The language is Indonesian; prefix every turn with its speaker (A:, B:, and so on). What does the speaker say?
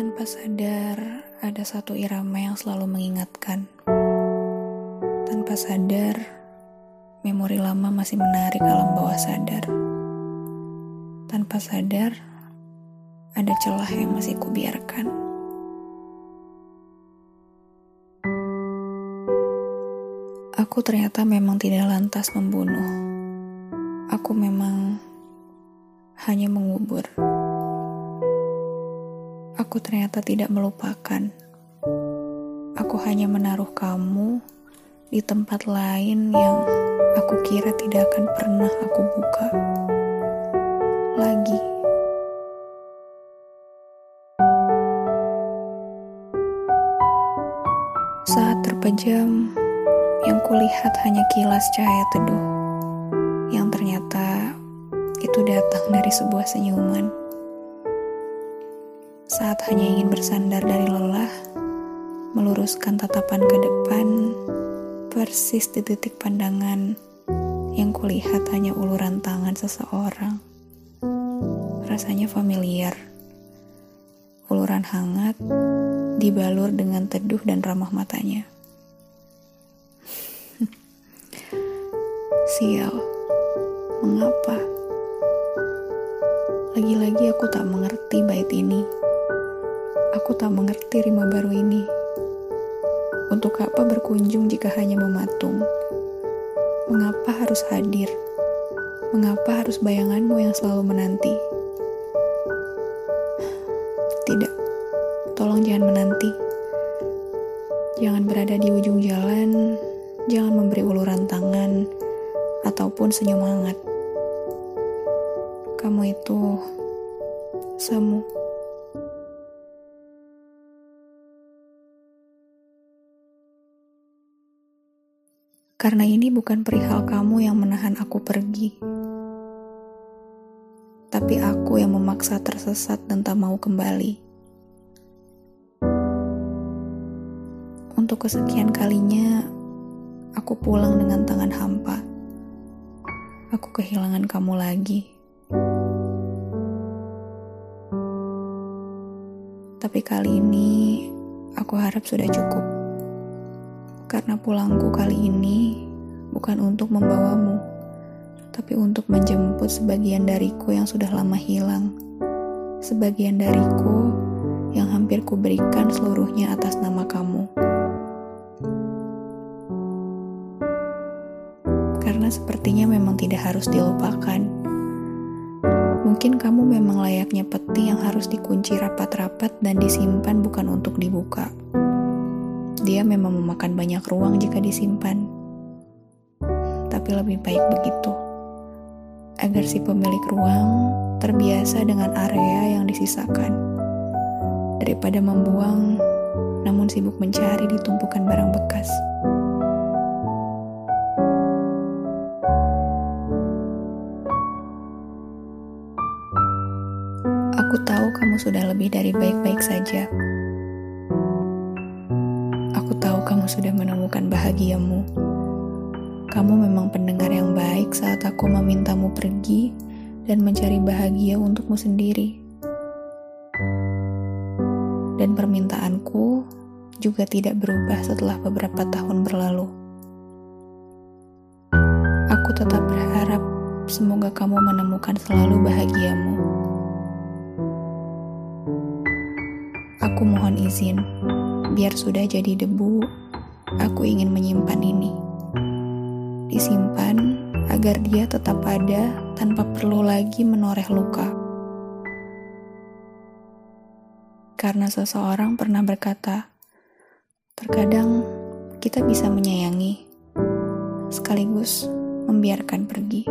A: Tanpa sadar, ada satu irama yang selalu mengingatkan. Tanpa sadar, memori lama masih menarik alam bawah sadar. Tanpa sadar, ada celah yang masih kubiarkan. Aku ternyata memang tidak lantas membunuh. Aku memang hanya mengubur aku ternyata tidak melupakan. Aku hanya menaruh kamu di tempat lain yang aku kira tidak akan pernah aku buka lagi. Saat terpejam, yang kulihat hanya kilas cahaya teduh, yang ternyata itu datang dari sebuah senyuman saat hanya ingin bersandar dari lelah, meluruskan tatapan ke depan, persis di titik pandangan yang kulihat hanya uluran tangan seseorang. Rasanya familiar. Uluran hangat dibalur dengan teduh dan ramah matanya. Sial, mengapa? Lagi-lagi aku tak mengerti bait ini. Aku tak mengerti rima baru ini. Untuk apa berkunjung jika hanya mematung? Mengapa harus hadir? Mengapa harus bayanganmu yang selalu menanti? Tidak, tolong jangan menanti. Jangan berada di ujung jalan, jangan memberi uluran tangan, ataupun senyum hangat. Kamu itu semu. Karena ini bukan perihal kamu yang menahan aku pergi, tapi aku yang memaksa tersesat dan tak mau kembali. Untuk kesekian kalinya, aku pulang dengan tangan hampa. Aku kehilangan kamu lagi. Tapi kali ini, aku harap sudah cukup karena pulangku kali ini bukan untuk membawamu, tapi untuk menjemput sebagian dariku yang sudah lama hilang. Sebagian dariku yang hampir kuberikan seluruhnya atas nama kamu. Karena sepertinya memang tidak harus dilupakan. Mungkin kamu memang layaknya peti yang harus dikunci rapat-rapat dan disimpan bukan untuk dibuka. Dia memang memakan banyak ruang jika disimpan. Tapi lebih baik begitu. Agar si pemilik ruang terbiasa dengan area yang disisakan. Daripada membuang, namun sibuk mencari di tumpukan barang bekas. Aku tahu kamu sudah lebih dari baik-baik saja. Tahu kamu sudah menemukan bahagiamu. Kamu memang pendengar yang baik saat aku memintamu pergi dan mencari bahagia untukmu sendiri. Dan permintaanku juga tidak berubah setelah beberapa tahun berlalu. Aku tetap berharap semoga kamu menemukan selalu bahagiamu. Aku mohon izin biar sudah jadi debu, aku ingin menyimpan ini. Disimpan agar dia tetap ada tanpa perlu lagi menoreh luka. Karena seseorang pernah berkata, terkadang kita bisa menyayangi sekaligus membiarkan pergi.